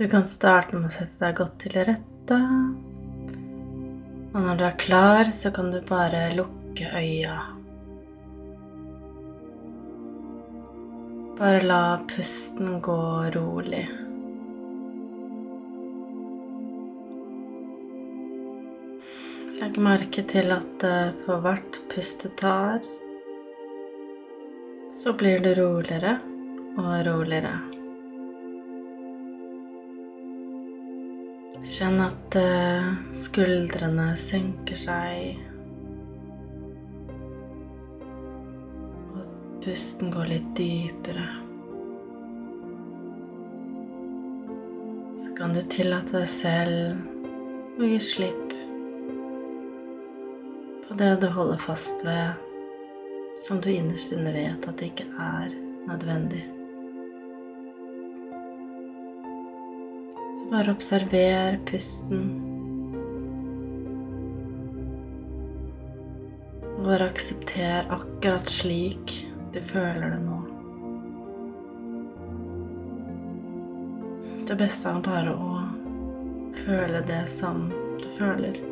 Du kan starte med å sette deg godt til rette. Og når du er klar, så kan du bare lukke øya. Bare la pusten gå rolig. Legg merke til at eh, for hvert pust du tar, så blir du roligere og roligere. Kjenn at eh, skuldrene senker seg. Og at pusten går litt dypere. Så kan du tillate deg selv å gi slipp på det du holder fast ved, som du innerst inne vet at det ikke er nødvendig. Så bare observer pusten. Og bare aksepter akkurat slik du føler det nå. Det beste er bare å føle det som du føler.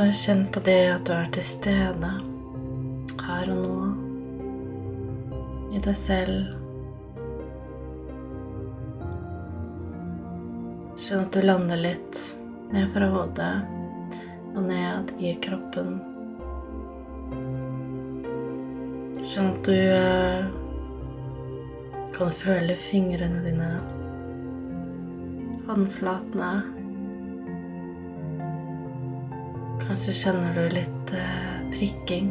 Bare kjenn på det at du er til stede her og nå i deg selv. Kjenn at du lander litt ned fra hodet og ned i kroppen. Kjenn at du eh, kan føle fingrene dine, håndflatene Kanskje kjenner du litt eh, prikking.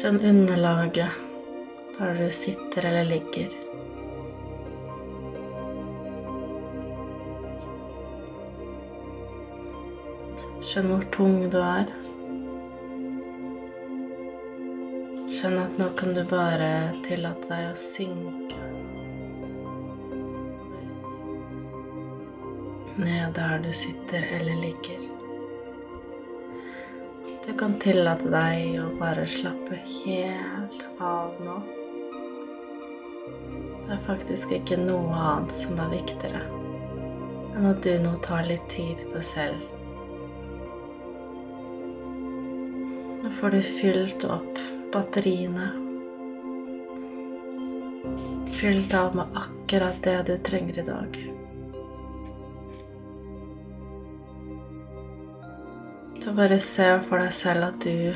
Kjenn underlaget der du sitter eller ligger. Kjenn hvor tung du er. Kjenn at nå kan du bare tillate deg å synke ned der du sitter eller ligger. Du kan tillate deg å bare slappe helt av nå. Det er faktisk ikke noe annet som er viktigere enn at du nå tar litt tid til deg selv. Nå får du fylt opp batteriene. Fylt av med akkurat det du trenger i dag. Så bare se for deg selv at du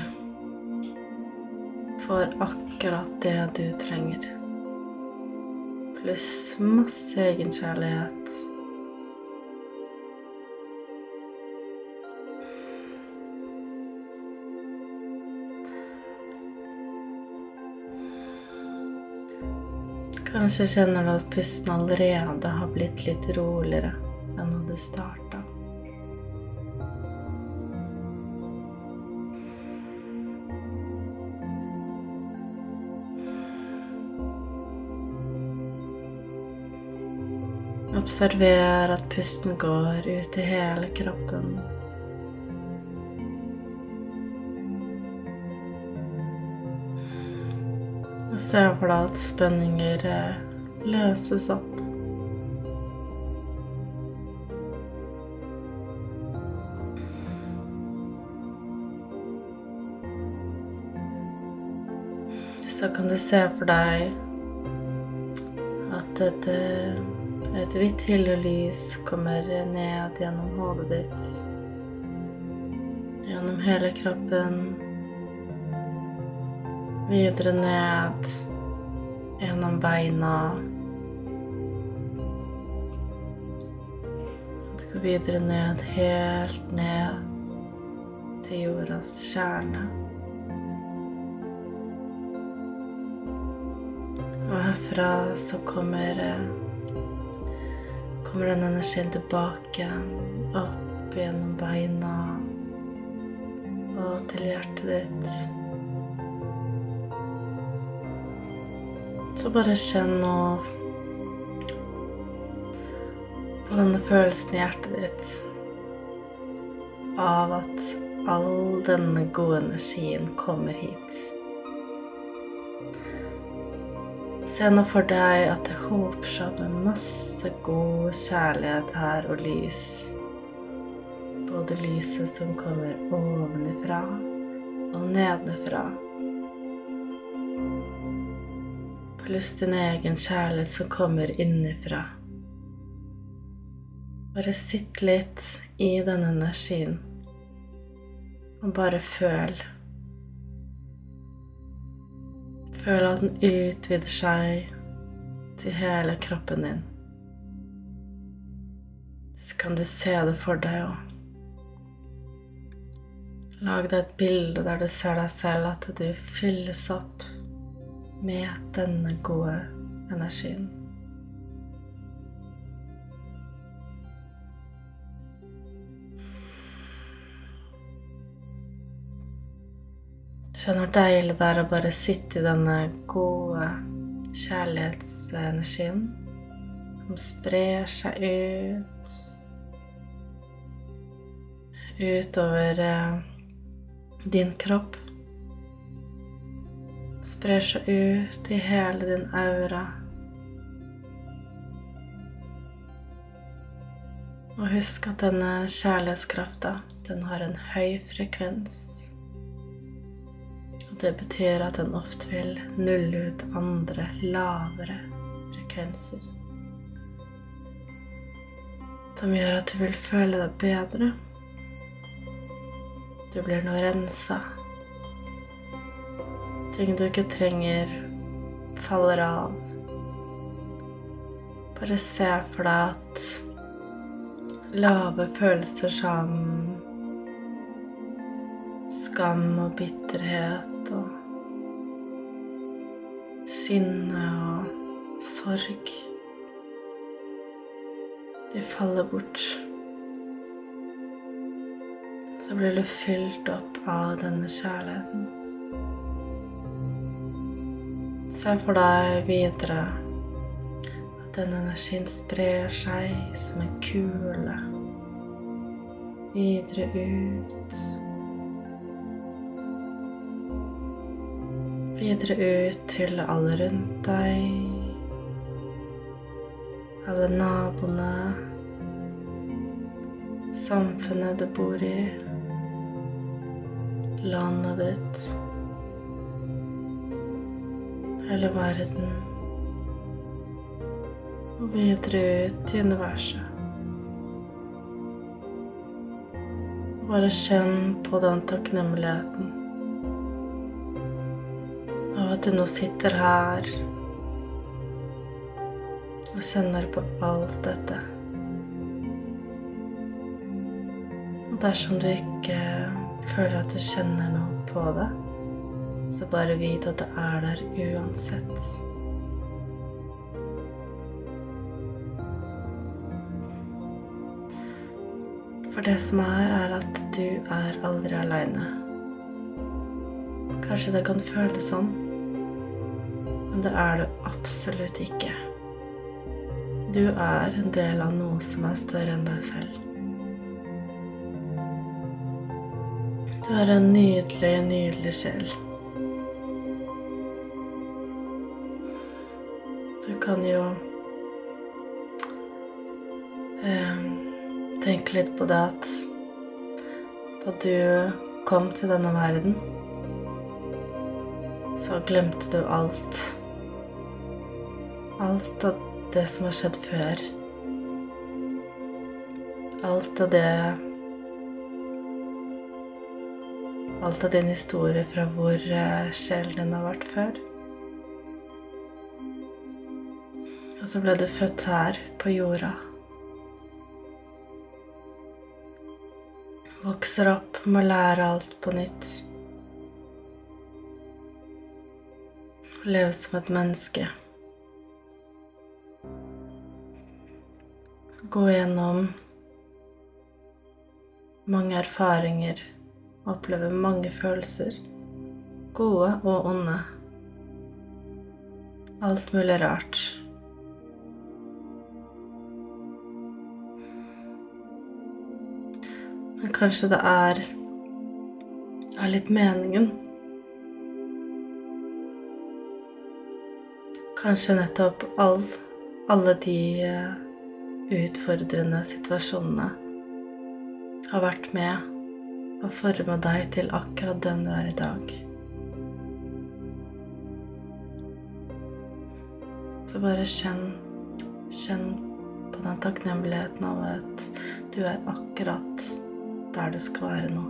får akkurat det du trenger. Pluss masse egenkjærlighet. Kanskje kjenner du at pusten allerede har blitt litt roligere enn da du starta. Observer at pusten går ut i hele kroppen. Og se for deg at spenninger eh, løses opp. Så kan du se for deg at et, eh, et hvitt hyllelys kommer ned gjennom hodet ditt. Gjennom hele kroppen. Videre ned gjennom beina. Du går videre ned, helt ned til jordas kjerne. Og herfra så kommer, kommer den energien tilbake, opp gjennom beina og til hjertet ditt. Så bare kjenn nå på denne følelsen i hjertet ditt av at all denne gode energien kommer hit. Se nå for deg at det hoper seg med masse god kjærlighet her og lys. Både lyset som kommer ovenifra og nedenfra. Pluss din egen kjærlighet som kommer innifra. Bare sitt litt i denne energien, og bare føl. Føl at den utvider seg til hele kroppen din. Så kan du se det for deg òg. Lag deg et bilde der du ser deg selv, at du fylles opp med denne gode energien. Skjønner hvor deilig det er å bare sitte i denne gode kjærlighetsenergien som sprer seg ut utover eh, din kropp. Sprer seg ut i hele din aura. Og husk at denne kjærlighetskrafta, den har en høy frekvens. Og det betyr at den ofte vil nulle ut andre, lavere frekvenser. Som gjør at du vil føle deg bedre. Du blir nå rensa. Ting du ikke trenger, faller av. Bare se for deg at lave følelser som skam og bitterhet og sinne og sorg De faller bort. Så blir du fylt opp av denne kjærligheten. Se for deg videre at denne energien sprer seg som en kule videre ut. Videre ut til alle rundt deg, alle naboene, samfunnet du bor i, landet ditt, hele verden, og videre ut i universet. Bare kjenn på den takknemligheten av at du nå sitter her og kjenner på alt dette. Og dersom du ikke føler at du kjenner noe på det, så bare vit at det er der uansett. For det som er, er at du er aldri aleine. Kanskje det kan føles sånn, men det er du absolutt ikke. Du er en del av noe som er større enn deg selv. Du er en nydelig, nydelig sjel. Kan jo eh, tenke litt på det at da du kom til denne verden, så glemte du alt. Alt av det som har skjedd før. Alt av det Alt av din historie fra hvor eh, sjelen din har vært før. Og så ble du født her på jorda. Vokser opp med å lære alt på nytt. Leve som et menneske. Gå gjennom mange erfaringer, oppleve mange følelser, gode og onde. alt mulig rart. Men kanskje det er, er litt meningen. Kanskje nettopp all, alle de eh, utfordrende situasjonene har vært med å forme deg til akkurat den du er i dag. Så bare kjenn, kjenn på den takknemligheten over at du er akkurat der du skal være nå.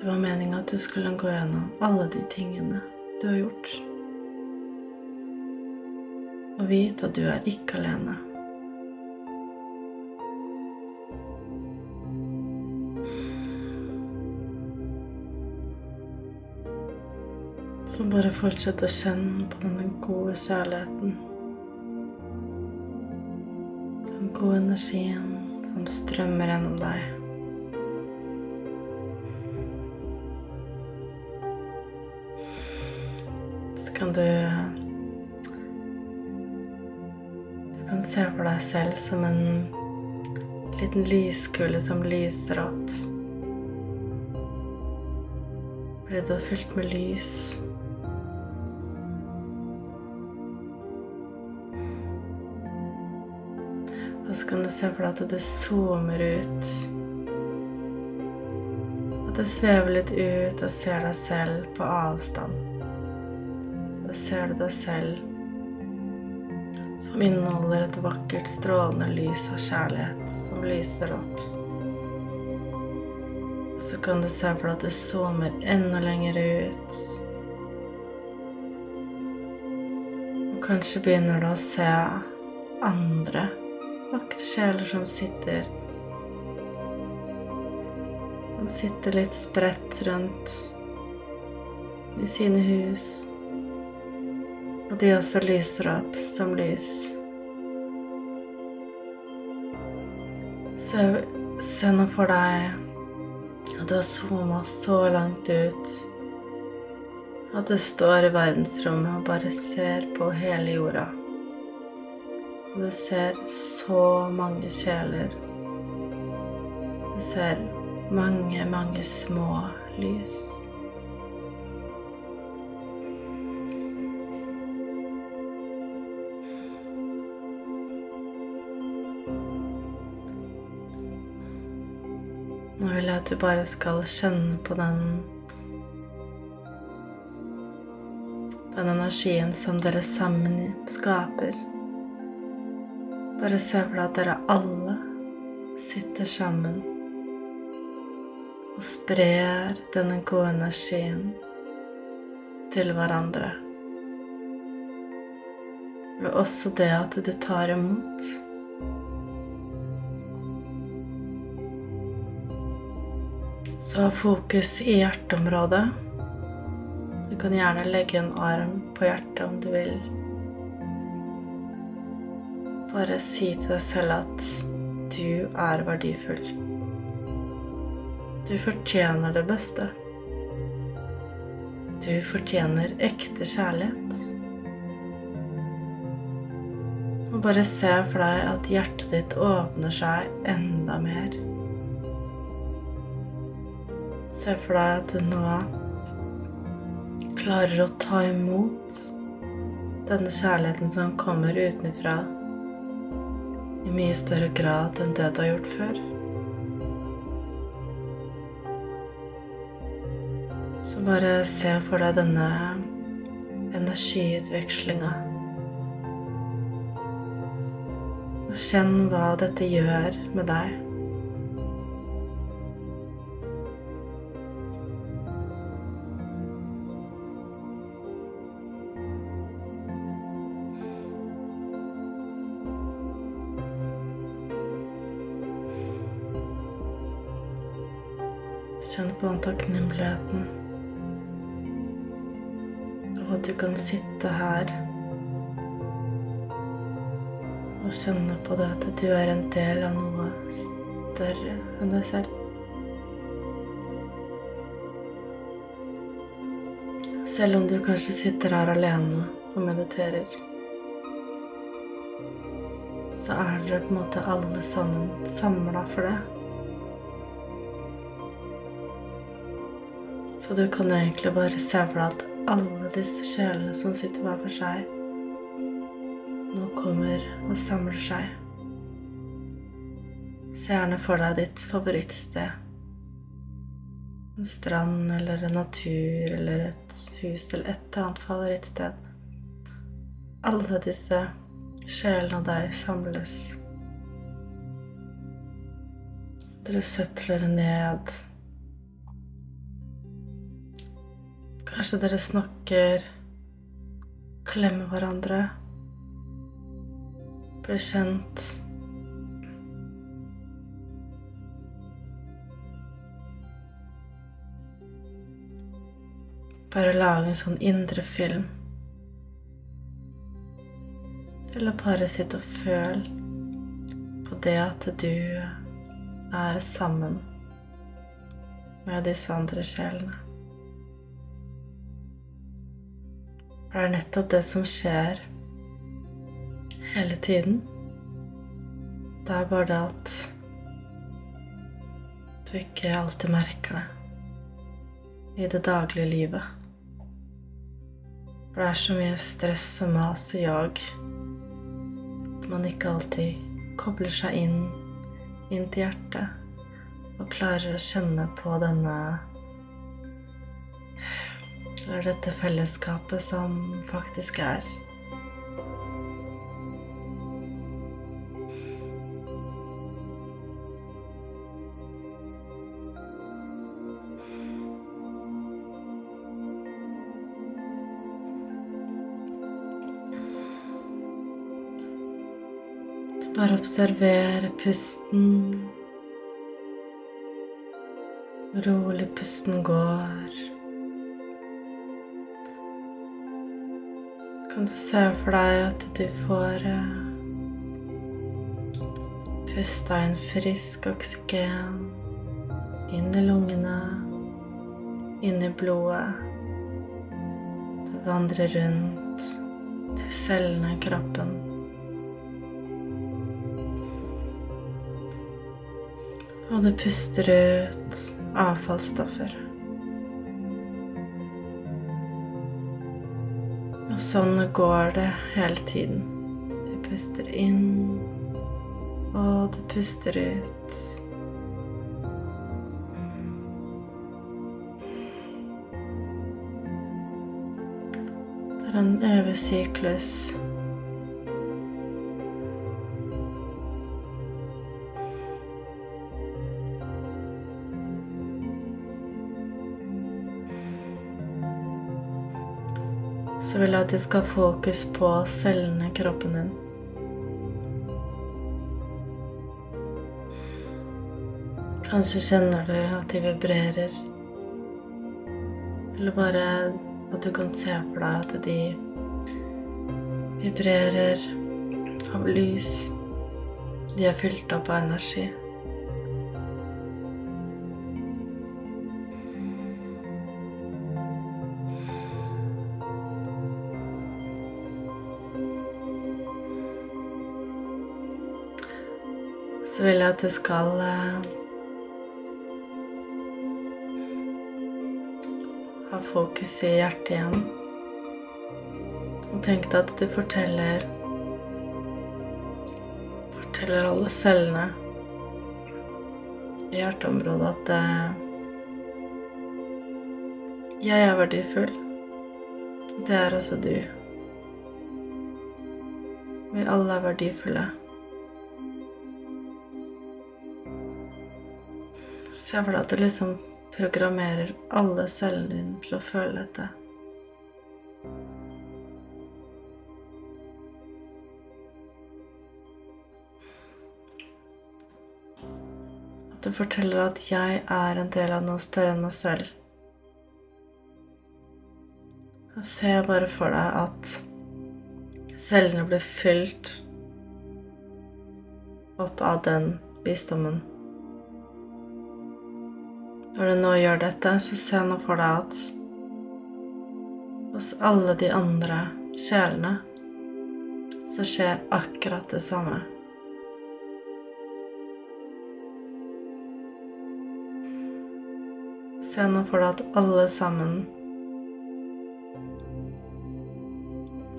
Det var meninga at du skulle gå gjennom alle de tingene du har gjort. Og vite at du er ikke alene. Så bare fortsett å kjenne på denne gode kjærligheten. Gode energien som strømmer gjennom deg. Så kan du Du kan se for deg selv som en liten lyskule som lyser opp. Fordi du har fylt med lys. Så kan du se for deg at du zoomer ut. At du svever litt ut og ser deg selv på avstand. Da ser du deg selv som inneholder et vakkert, strålende lys av kjærlighet som lyser opp. Så kan du se for deg at du zoomer enda lenger ut. Og kanskje begynner du å se andre vakre sjeler som sitter Som sitter litt spredt rundt i sine hus. Og de også lyser opp som lys. Se, se nå for deg at du har zooma så langt ut at du står i verdensrommet og bare ser på hele jorda. Og du ser så mange kjeler. Du ser mange, mange små lys. Nå vil jeg at du bare skal kjenne på den Den energien som dere sammen skaper. Bare se for deg at dere alle sitter sammen og sprer denne gode energien til hverandre. Ved også det at du tar imot. Så ha fokus i hjerteområdet. Du kan gjerne legge en arm på hjertet om du vil. Bare si til deg selv at du er verdifull. Du fortjener det beste. Du fortjener ekte kjærlighet. Og bare se for deg at hjertet ditt åpner seg enda mer. Se for deg at du nå klarer å ta imot denne kjærligheten som kommer utenfra i mye større grad enn det du har gjort før. Så bare se for deg denne energiutvekslinga. Og kjenn hva dette gjør med deg. På den takknemligheten. Og at du kan sitte her og kjenne på det at du er en del av noe større enn deg selv. Selv om du kanskje sitter her alene og mediterer, så er dere på en måte alle sammen samla for det. Så du kan jo egentlig bare se for deg at alle disse sjelene som sitter hver for seg, nå kommer og samler seg. Se gjerne for deg ditt favorittsted. En strand eller en natur eller et hus eller et eller annet favorittsted. Alle disse sjelene av deg samles. Dere setter dere ned. Kanskje dere snakker, klemmer hverandre, blir kjent. Bare lage en sånn indre film. Eller bare sitte og føle på det at du er sammen med disse andre sjelene. For det er nettopp det som skjer hele tiden. Det er bare det at du ikke alltid merker det i det daglige livet. For det er så mye stress og mas og jag at man ikke alltid kobler seg inn, inn til hjertet og klarer å kjenne på denne Eller dette fellesskapet som faktisk er. Bare observere pusten. Rolig pusten går. Kan du se for deg at du får eh, pusta inn frisk oksygen inn i lungene, inn i blodet. Du vandrer rundt til cellene i kroppen. Og du puster ut avfallsstoffer. Og sånn går det hele tiden. Du puster inn, og du puster ut. Det er en evig syklus. Så vil jeg at du skal ha fokus på cellene i kroppen din. Kanskje kjenner du at de vibrerer. Eller bare at du kan se for deg at de vibrerer av lys. De er fylt opp av energi. Så vil jeg at du skal eh, ha fokus i hjertet igjen. Og tenk deg at du forteller Forteller alle cellene i hjerteområdet at eh, jeg er verdifull. Det er også du. Vi alle er verdifulle. Se for deg at du liksom programmerer alle cellene dine til å føle dette. At du forteller at 'jeg er en del av noe større enn meg selv'. Da ser jeg bare for deg at cellene blir fylt opp av den visdommen. Når du nå gjør dette, så se nå for deg at hos alle de andre sjelene så skjer akkurat det samme. Se nå for deg at alle sammen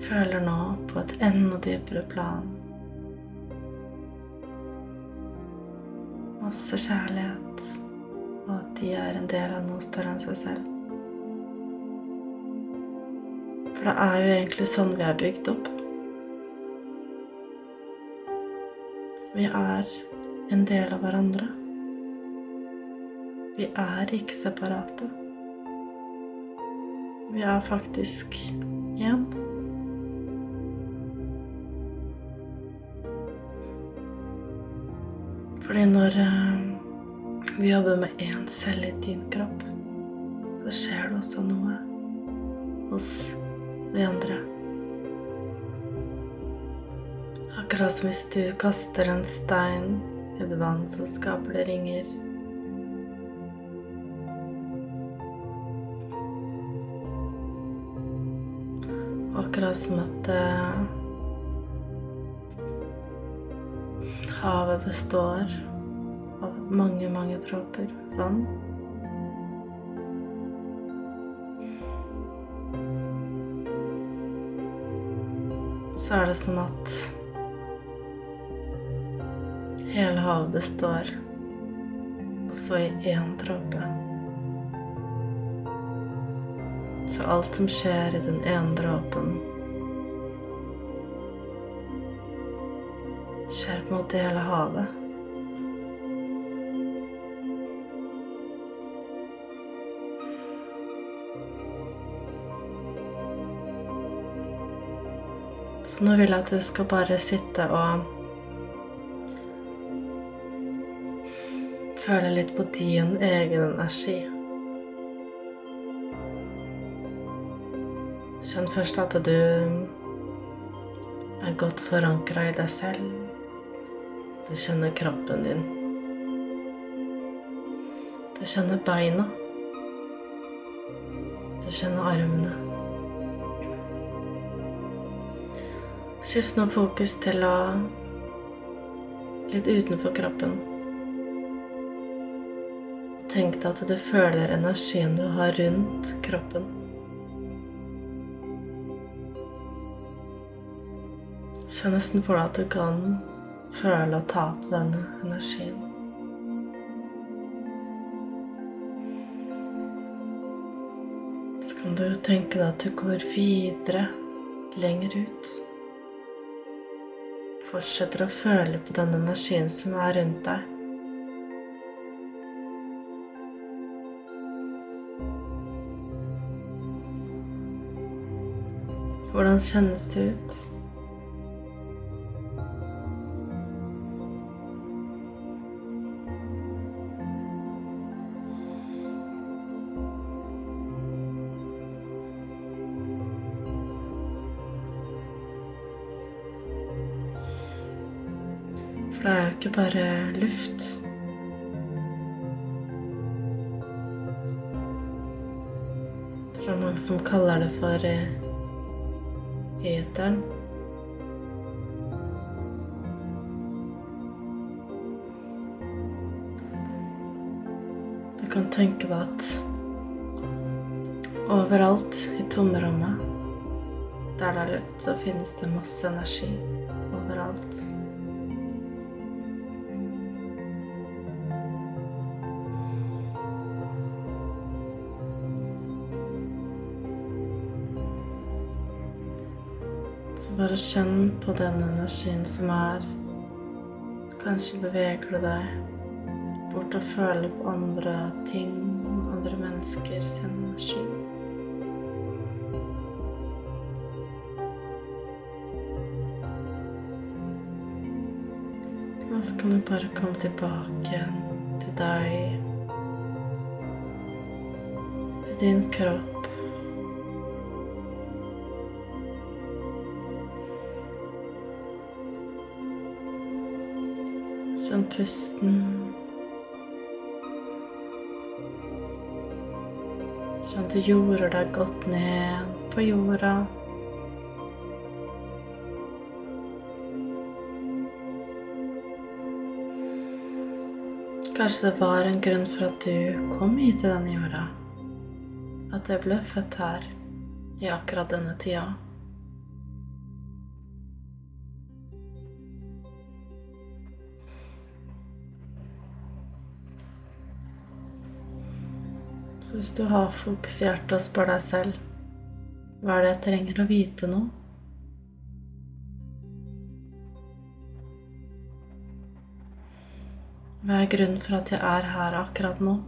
føler nå på et enda dypere plan masse kjærlighet, og at de er en del av noe større enn seg selv. For det er jo egentlig sånn vi er bygd opp. Vi er en del av hverandre. Vi er ikke separate. Vi er faktisk én. Fordi når eh, vi jobber med én celle i din kropp, så skjer det også noe hos de andre. Akkurat som hvis du kaster en stein i et vann, så skaper det ringer. Akkurat som at uh, havet består mange, mange dråper vann. Så er det som at hele havet består også i én dråpe. Så alt som skjer i den ene dråpen, skjer på en måte i hele havet. Nå vil jeg at du skal bare sitte og føle litt på din egen energi. Kjenn først at du er godt forankra i deg selv. Du kjenner kroppen din. Du kjenner beina. Du kjenner armene. Skift nå fokus til å litt utenfor kroppen. Tenk deg at du føler energien du har rundt kroppen. Se nesten for deg at du kan føle og ta på denne energien. Så kan du tenke deg at du går videre, lenger ut. Fortsetter å føle på den energien som er rundt deg. Hvordan kjennes det ut? Ikke bare luft. Det er mange som kaller det for eh, eteren. Du kan tenke deg at overalt i tomrommet, der det er luft, så finnes det masse energi overalt. Bare kjenn på den energien som er. Kanskje beveger du deg bort og føler på andre ting, andre mennesker sin energi. Og så kan du bare komme tilbake til deg, til din kropp. Kjenn pusten. Kjenn at du jorder deg godt ned på jorda. Kanskje det var en grunn for at du kom hit til denne jorda. At jeg ble født her i akkurat denne tida. Hvis du har fokusert og spør deg selv hva er det jeg trenger å vite nå? Hva er grunnen for at jeg er her akkurat nå?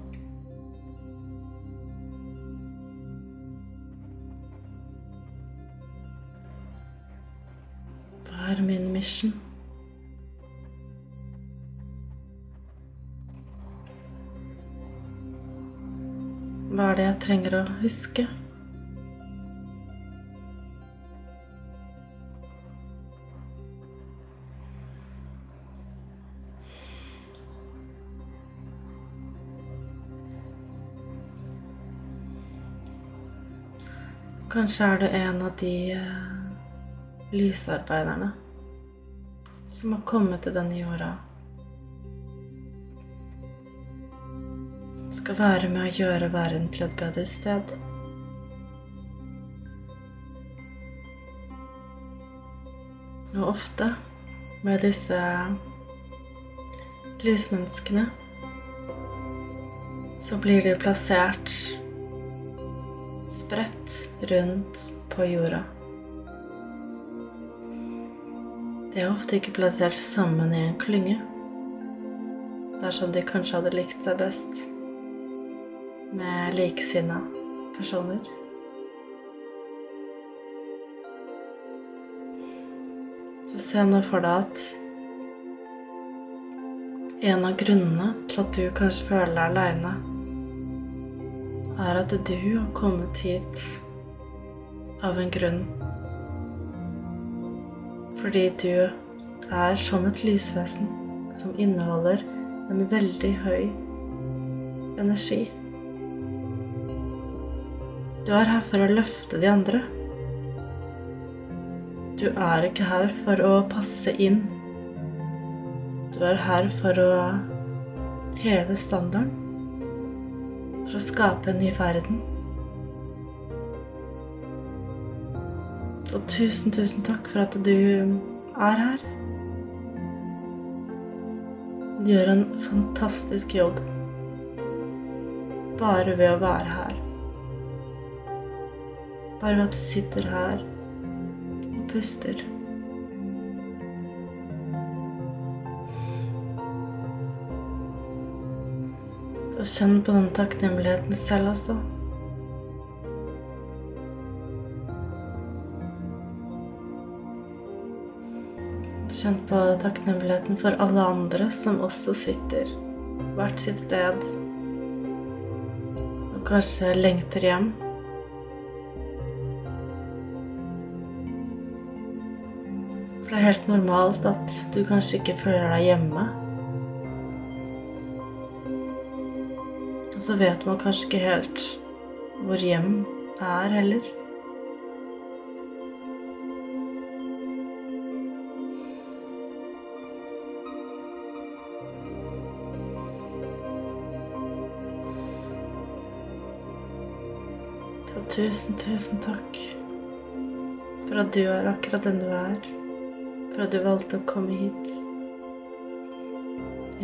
Hva er min mission? Hva er det jeg trenger å huske? Kanskje er du en av de eh, lysarbeiderne som har kommet til denne jorda. Skal være med å gjøre verden til et bedre sted. Og ofte med disse lysmenneskene så blir de plassert spredt rundt på jorda. De er ofte ikke plassert sammen i en klynge, dersom de kanskje hadde likt seg best med likesinna personer. Så se nå for deg at en av grunnene til at du kanskje føler deg aleine, er at du har kommet hit av en grunn. Fordi du er som et lysvesen som inneholder en veldig høy energi. Du er her for å løfte de andre. Du er ikke her for å passe inn. Du er her for å heve standarden. For å skape en ny verden. Og tusen, tusen takk for at du er her. Du gjør en fantastisk jobb bare ved å være her. Bare ved at du sitter her og puster. Så kjenn på den takknemligheten selv også. Kjenn på takknemligheten for alle andre som også sitter hvert sitt sted og kanskje lengter hjem. For det er helt normalt at du kanskje ikke føler deg hjemme. Og så vet man kanskje ikke helt hvor hjem er heller. Så tusen, tusen takk for at du er akkurat den du er. For at du valgte å komme hit.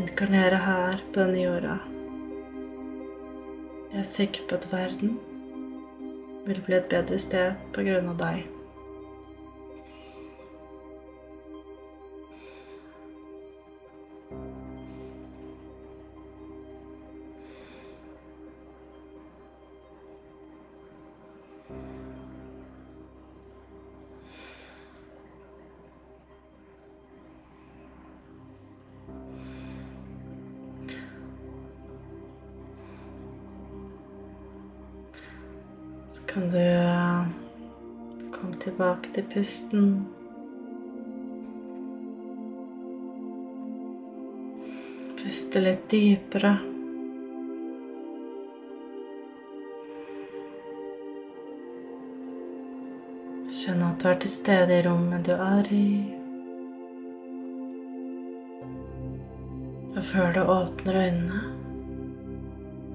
Inkarnere her på denne jorda. Jeg er sikker på at verden vil bli et bedre sted på grunn av deg. Kan du eh, komme tilbake til pusten. Puste litt dypere. Kjenn at du er til stede i rommet du er i. Og før du åpner øynene,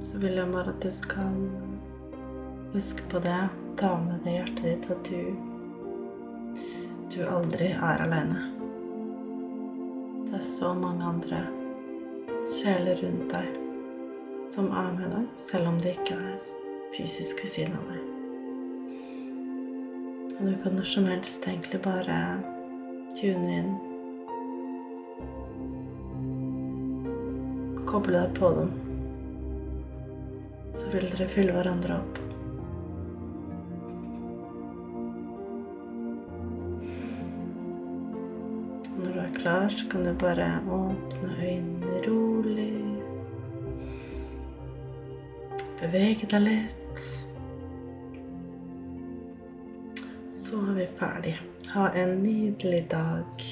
så vil jeg bare at du skal huske på det, ta med det hjertet ditt, at du, du aldri er aleine. Det er så mange andre sjeler rundt deg som er med deg, selv om de ikke er fysisk ved siden av deg. Og du kan når som helst egentlig bare tune inn. Koble deg på dem. Så vil dere fylle hverandre opp. Klar, så kan du bare åpne øynene rolig. Bevege deg litt. Så er vi ferdig. Ha en nydelig dag.